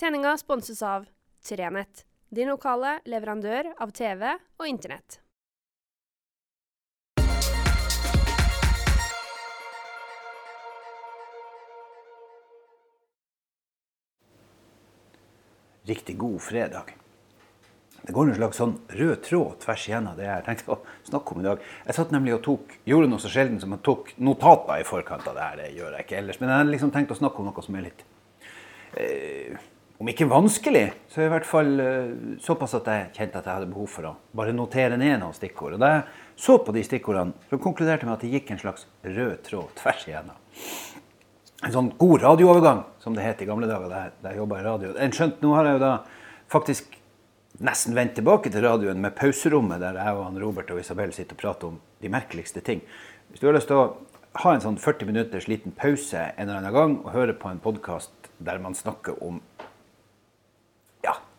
Sendinga sponses av Trenett, din lokale leverandør av TV og Internett. Riktig god fredag. Det går en slags sånn rød tråd tvers igjennom det jeg tenkte å snakke om i dag. Jeg satt nemlig og tok, gjorde noe så sjelden som jeg tok notater i forkant av det her. Det gjør jeg ikke ellers. Men jeg hadde liksom tenkt å snakke om noe som er litt eh, Om ikke vanskelig, så i hvert fall eh, såpass at jeg kjente at jeg hadde behov for å bare notere ned noen stikkord. Og da jeg så på de stikkordene, så konkluderte jeg med at det gikk en slags rød tråd tvers igjennom. En sånn god radioovergang, som det het i gamle dager da jeg, da jobba i radio. En skjønt, nå har jeg jo da faktisk nesten vendt tilbake til radioen med pauserommet, der jeg og han Robert og Isabel sitter og prater om de merkeligste ting. Hvis du har lyst til å ha en sånn 40 minutters liten pause en eller annen gang og høre på en podkast der man snakker om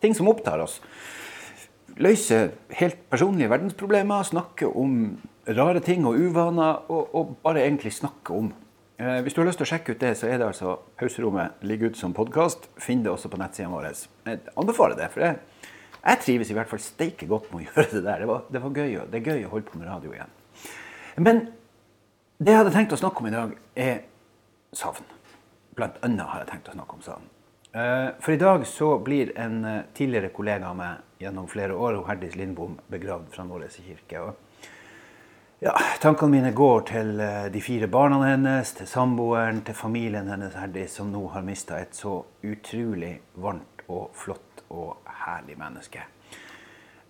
ting som opptar oss, løse helt personlige verdensproblemer, snakke om rare ting og uvaner, og, og bare egentlig snakke om Eh, Hvis du har lyst til å sjekke ut det, så er det altså Pauserommet ligger ute som podkast. Finn det også på nettsidene våre. Jeg anbefaler det, for jeg, jeg trives i hvert fall steike godt med å gjøre det der. Det, var, det, var gøy, det er gøy å holde på med radio igjen. Men det jeg hadde tenkt å snakke om i dag, er savn. Blant annet har jeg tenkt å snakke om savn. Eh, For i dag så blir en eh, tidligere kollega av meg gjennom flere år, Herdis Lindbom, begravd fra Nåles kirke. Ja, tankene mine går til eh, de fire barna hennes, til samboeren, til familien hennes Herdis, som nå har mista et så utrolig varmt og flott og herlig menneske.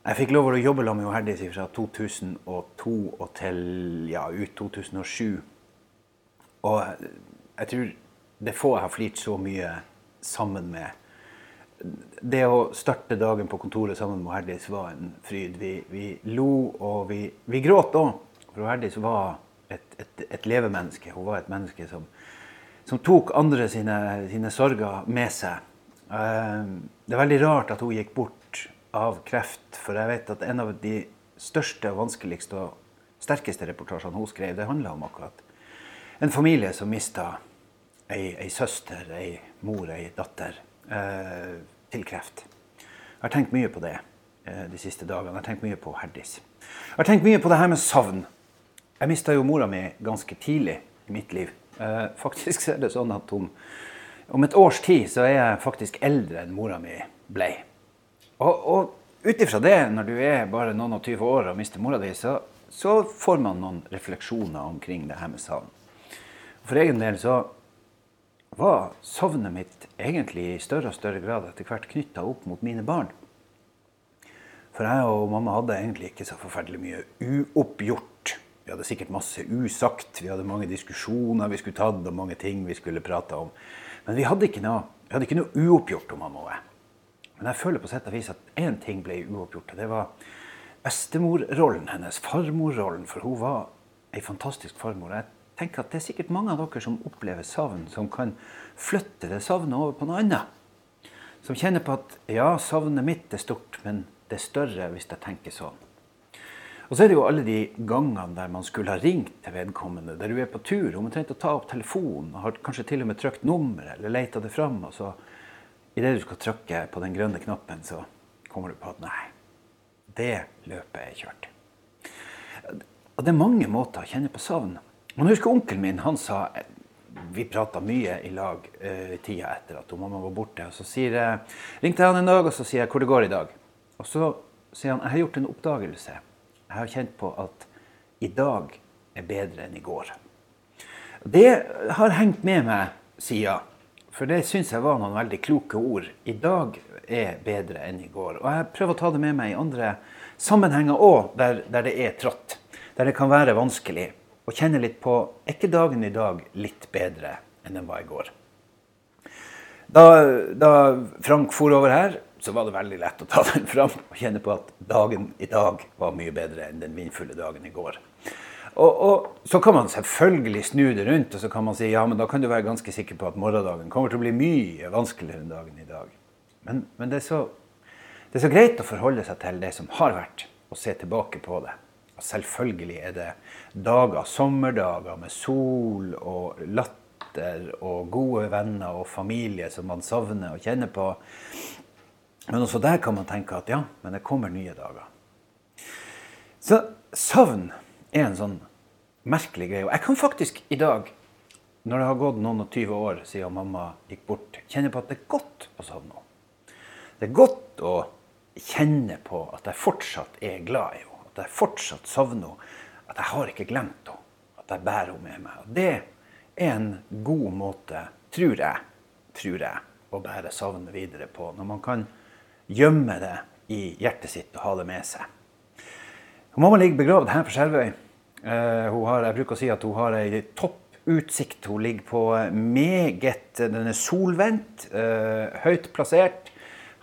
Jeg fikk lov å jobbe med Herdis fra 2002 og til ja, ut 2007. Og jeg tror det er få jeg har flirt så mye sammen med. Det å starte dagen på kontoret sammen med Herdis var en fryd. Vi, vi lo, og vi, vi gråt òg. For Herdis var et, et, et levemenneske. Hun var et menneske som, som tok andre sine, sine sorger med seg. Eh, Det er veldig rart at hun gikk bort av kreft, for jeg vet at en av de største, og vanskeligste og sterkeste reportasjene hun skrev, det handla om akkurat en familie som mista ei, ei søster, ei mor, ei datter eh, til kreft. Jeg har tenkt mye på det eh, de siste dagene. Jeg har tenkt mye på Herdis. Jeg har tenkt mye på det her med savn. Jeg mista jo mora mi ganske tidlig i mitt liv. Eh, faktisk er det sånn at om, om et års tid så er jeg faktisk eldre enn mora mi ble. Og, og ut ifra det, når du er bare noen og 20 år og mister mora di, så, så får man noen refleksjoner omkring det her med savn. For egen del så var savnet mitt egentlig i større og større grad etter hvert knytta opp mot mine barn. For jeg og mamma hadde egentlig ikke så forferdelig mye uoppgjort. Vi hadde sikkert masse usagt, vi hadde mange diskusjoner vi skulle tatt, og mange ting vi skulle prate om. Men vi hadde ikke noe, hadde ikke noe uoppgjort om mamma og jeg. Men jeg føler på sett og vis at én ting ble uoppgjort, og det var bestemorrollen hennes, farmorrollen. For hun var ei fantastisk farmor. Jeg tenker at det er sikkert mange av dere som opplever savn, som kan flytte det savnet over på noe annet. Som kjenner på at ja, savnet mitt er stort, men det er større hvis jeg tenker sånn. Og så er det jo alle de gangene der man skulle ha ringt til vedkommende, der du er på tur, og man trengte å ta opp telefonen, har kanskje til og med trykt nummeret eller leita det fram, og så idet du skal trykke på den grønne knappen, så kommer du på at nei, det løpet er kjørt. Og det er mange måter å kjenne på savn. Man husker onkelen min, han sa Vi prata mye i lag uh, tida etter at mamma var borte. og Så sier jeg, ringte jeg han en dag og så sier jeg, hvor det går i dag. Og så sier han jeg har gjort en oppdagelse. Jeg har kjent på at i dag er bedre enn i går. Det har hengt med meg sida. For det syns jeg var noen veldig kloke ord. I dag er bedre enn i går. Og jeg prøver å ta det med meg i andre sammenhenger òg, der, der det er trått. Der det kan være vanskelig. Og kjenne litt på er ikke dagen i dag litt bedre enn den var i går. Da, da Frank for over her, så var det veldig lett å ta den fram og kjenne på at dagen i dag var mye bedre enn den vindfulle dagen i går. Og, og Så kan man selvfølgelig snu det rundt og så kan man si ja, men da kan du være ganske sikker på at morgendagen kommer til å bli mye vanskeligere enn dagen i dag. Men, men det, er så, det er så greit å forholde seg til det som har vært, og se tilbake på det. Selvfølgelig er det dager, sommerdager med sol og latter og gode venner og familie som man savner og kjenner på. Men også der kan man tenke at ja, men det kommer nye dager. Så savn er en sånn merkelig greie. Og jeg kan faktisk i dag, når det har gått noen og 20 år siden mamma gikk bort, kjenne på at det er godt å savne henne. Det er godt å kjenne på at jeg fortsatt er glad i henne. At jeg fortsatt savner henne. At jeg har ikke glemt henne. At jeg bærer henne med meg. Og det er en god måte, tror jeg, tror jeg, å bære savnet videre på. Når man kan gjemme det i hjertet sitt og ha det med seg. Mamma ligger begravd her på Skjervøy. Har, jeg bruker å si at hun har ei topputsikt. Hun ligger på meget Den er solvendt, uh, høyt plassert.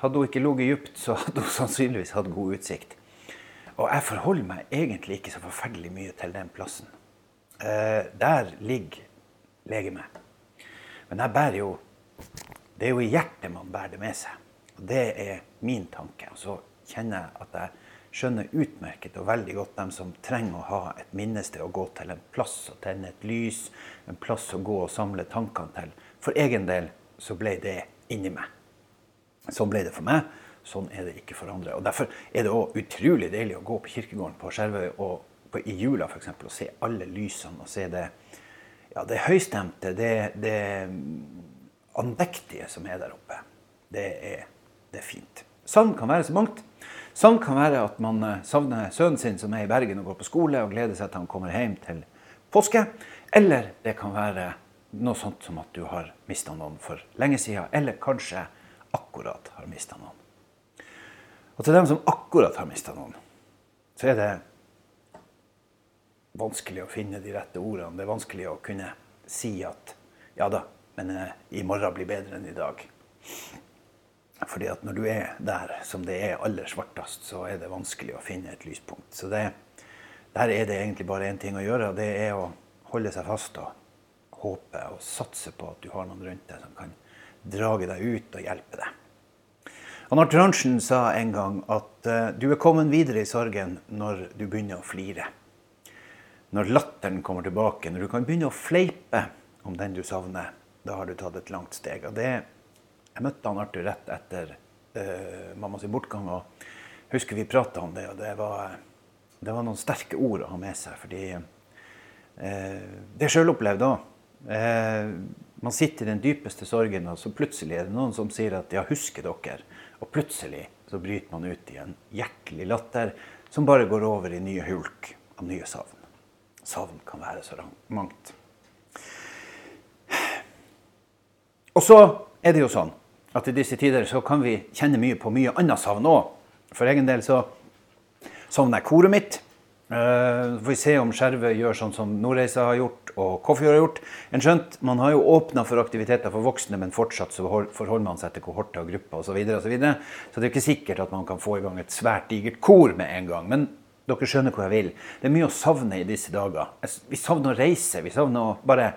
Hadde hun ikke ligget dypt, så hadde hun sannsynligvis hatt god utsikt. Og jeg forholder meg egentlig ikke så forferdelig mye til den plassen. Eh, der ligger legemet. Men jeg bærer jo Det er jo i hjertet man bærer det med seg. Og det er min tanke. Og så kjenner jeg at jeg skjønner utmerket og veldig godt dem som trenger å ha et minnested å gå til, en plass å tenne et lys, en plass å gå og samle tankene til. For egen del så ble det inni meg. Sånn ble det for meg. Sånn er det ikke for andre. Og Derfor er det òg utrolig deilig å gå på kirkegården på Skjervøy og på, i jula f.eks. og se alle lysene og se det, ja, det høystemte, det, det andektige som er der oppe. Det er, det er fint. Sånn kan være så mangt. Sånn kan være at man eh, savner sønnen sin som er i Bergen og går på skole, og gleder seg til han kommer hjem til påske. Eller det kan være noe sånt som at du har mista noen for lenge siden, eller kanskje akkurat har mista noen. Og til dem som akkurat har mista noen, så er det vanskelig å finne de rette ordene. Det er vanskelig å kunne si at ja da, men eh, i morgen blir bedre enn i dag. Fordi at når du er der som det er aller svartest, så er det vanskelig å finne et lyspunkt. Så det, der er det egentlig bare én ting å gjøre, og det er å holde seg fast og håpe og satse på at du har noen rundt deg som kan drage deg ut og hjelpe deg. Og Tranchen sa en gang at uh, du er kommet videre i sorgen når du begynner å flire. Når latteren kommer tilbake, når du kan begynne å fleipe om den du savner, da har du tatt et langt steg. Og det jeg møtte han Arthur rett etter uh, mammas bortgang. og husker vi prata om det, og det var, det var, noen sterke ord å ha med seg. Fordi uh, det er sjølopplevd òg. Eh, man sitter i den dypeste sorgen, og så plutselig er det noen som sier at 'ja, husker dere'? Og plutselig så bryter man ut i en hjertelig latter som bare går over i nye hulk av nye savn. Savn kan være så mangt. Og så er det jo sånn at i disse tider så kan vi kjenne mye på mye annet savn òg. For egen del så savner jeg koret mitt. Uh, får vi se om Skjervøy gjør sånn som Nordreisa har gjort og Kåfjord har gjort. En skjønt, Man har jo åpna for aktiviteter for voksne, men fortsatt så forholder man seg til kohorter og grupper osv. Så, videre, og så, videre. så det er ikke sikkert at man kan få i gang et svært digert kor med en gang. Men dere skjønner hvor jeg vil. Det er mye å savne i disse dager. Vi savner å reise. Vi savner å bare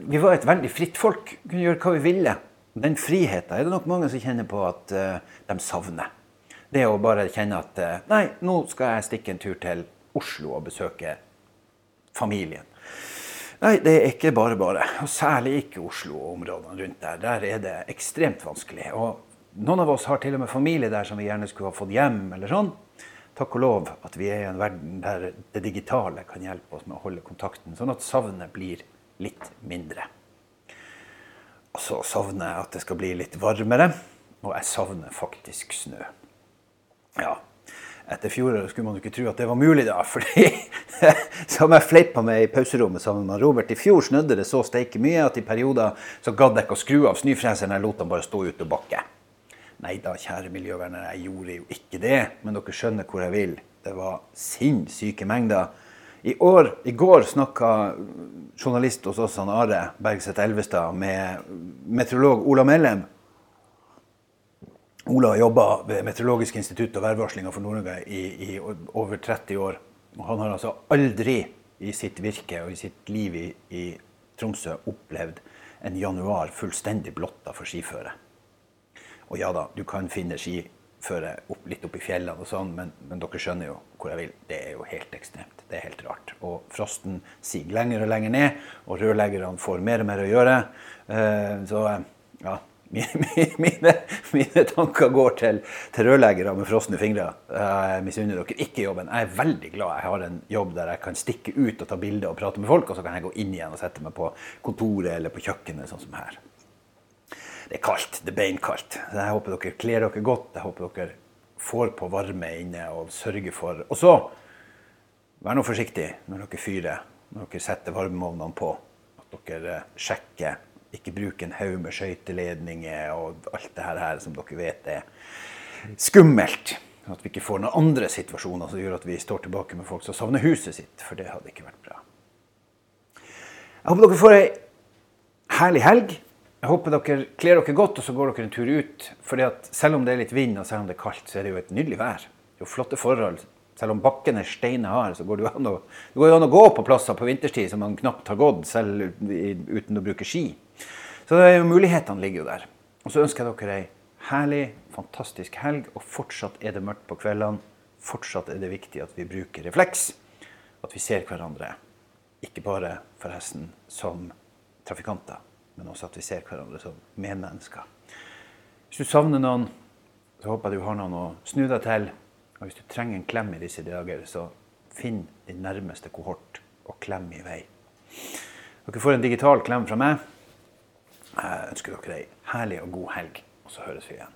Vi var et veldig fritt folk. Kunne gjøre hva vi ville. Den friheten er det nok mange som kjenner på at uh, de savner. Det å bare kjenne at uh, Nei, nå skal jeg stikke en tur til Oslo og besøke familien. Nei, det er ikke bare bare. Og særlig ikke Oslo og områdene rundt der. Der er det ekstremt vanskelig. Og noen av oss har til og med familie der som vi gjerne skulle ha fått hjem. eller sånn. Takk og lov at vi er i en verden der det digitale kan hjelpe oss med å holde kontakten, sånn at savnet blir litt mindre. Og så savner jeg at det skal bli litt varmere, og jeg savner faktisk snø. Ja, etter fjoråret skulle man jo ikke tro at det var mulig, da. fordi som jeg fleipa med i pauserommet sammen med Robert, i fjor snødde det så steike mye at i perioder så gadd jeg ikke å skru av snøfreseren, jeg lot den bare stå ute og bakke. Nei da, kjære miljøvernere, jeg gjorde jo ikke det, men dere skjønner hvor jeg vil. Det var sinnssyke mengder. I, år, I går snakka journalist hos oss, Are Bergseth Elvestad, med meteorolog Ola Mellem. Ola har jobba ved Meteorologisk institutt og værvarslinga for Nord-Norge i, i, over 30 år. Og han har altså aldri i sitt virke og i sitt liv i, i Tromsø opplevd en januar fullstendig blotta for skiføre. Og ja da, du kan finne skiføre opp, litt oppi fjellene og sånn, men, men, dere skjønner jo hvor jeg vil. Det er jo helt ekstremt. Det er helt rart. Og frosten siger lenger og lenger ned, og rørleggerne får mer og mer å gjøre. Uh, så ja, mine, mine, tanker går til, til rørleggere med frosne fingre. Jeg misunner dere ikke jobben. Jeg er veldig glad jeg har en jobb der jeg kan stikke ut og ta bilder og prate med folk, og så kan jeg gå inn igjen og sette meg på kontoret eller på kjøkkenet, sånn som her. Det er kaldt. Det er beinkaldt. Jeg håper dere kler dere godt. Jeg håper dere får på varme inne og sørger for Og så, vær nå forsiktig når dere fyrer, når dere setter varmeovnene på. At dere sjekker. Ikke bruke en haug med skøyteledninger og alt det her som dere vet er skummelt. At vi ikke får noen andre situasjoner som gjør at vi står tilbake med folk som savner huset sitt. For det hadde ikke vært bra. Jeg håper dere får ei herlig helg. Jeg håper dere kler dere godt, og så går dere en tur ut. At selv om det er litt vind og selv om det er kaldt, så er det jo et nydelig vær. Det er jo flotte forhold. Selv om bakken er steinhard, så går det jo an å, det jo an å gå på plasser på vinterstid som man knapt har gått, selv uten å bruke ski. Så det er jo mulighetene ligger jo der. Og så ønsker jeg dere ei herlig, fantastisk helg, og fortsatt er det mørkt på kveldene. Fortsatt er det viktig at vi bruker refleks, at vi ser hverandre. Ikke bare forresten som trafikanter men også at vi ser hverandre som medmennesker. Hvis du savner noen, så håper jeg du har noen å snu deg til. Og hvis du trenger en klem i disse dager, så finn din nærmeste kohort og klem i vei. Dere får en digital klem fra meg. Jeg ønsker dere ei herlig og god helg, og så høres vi igjen.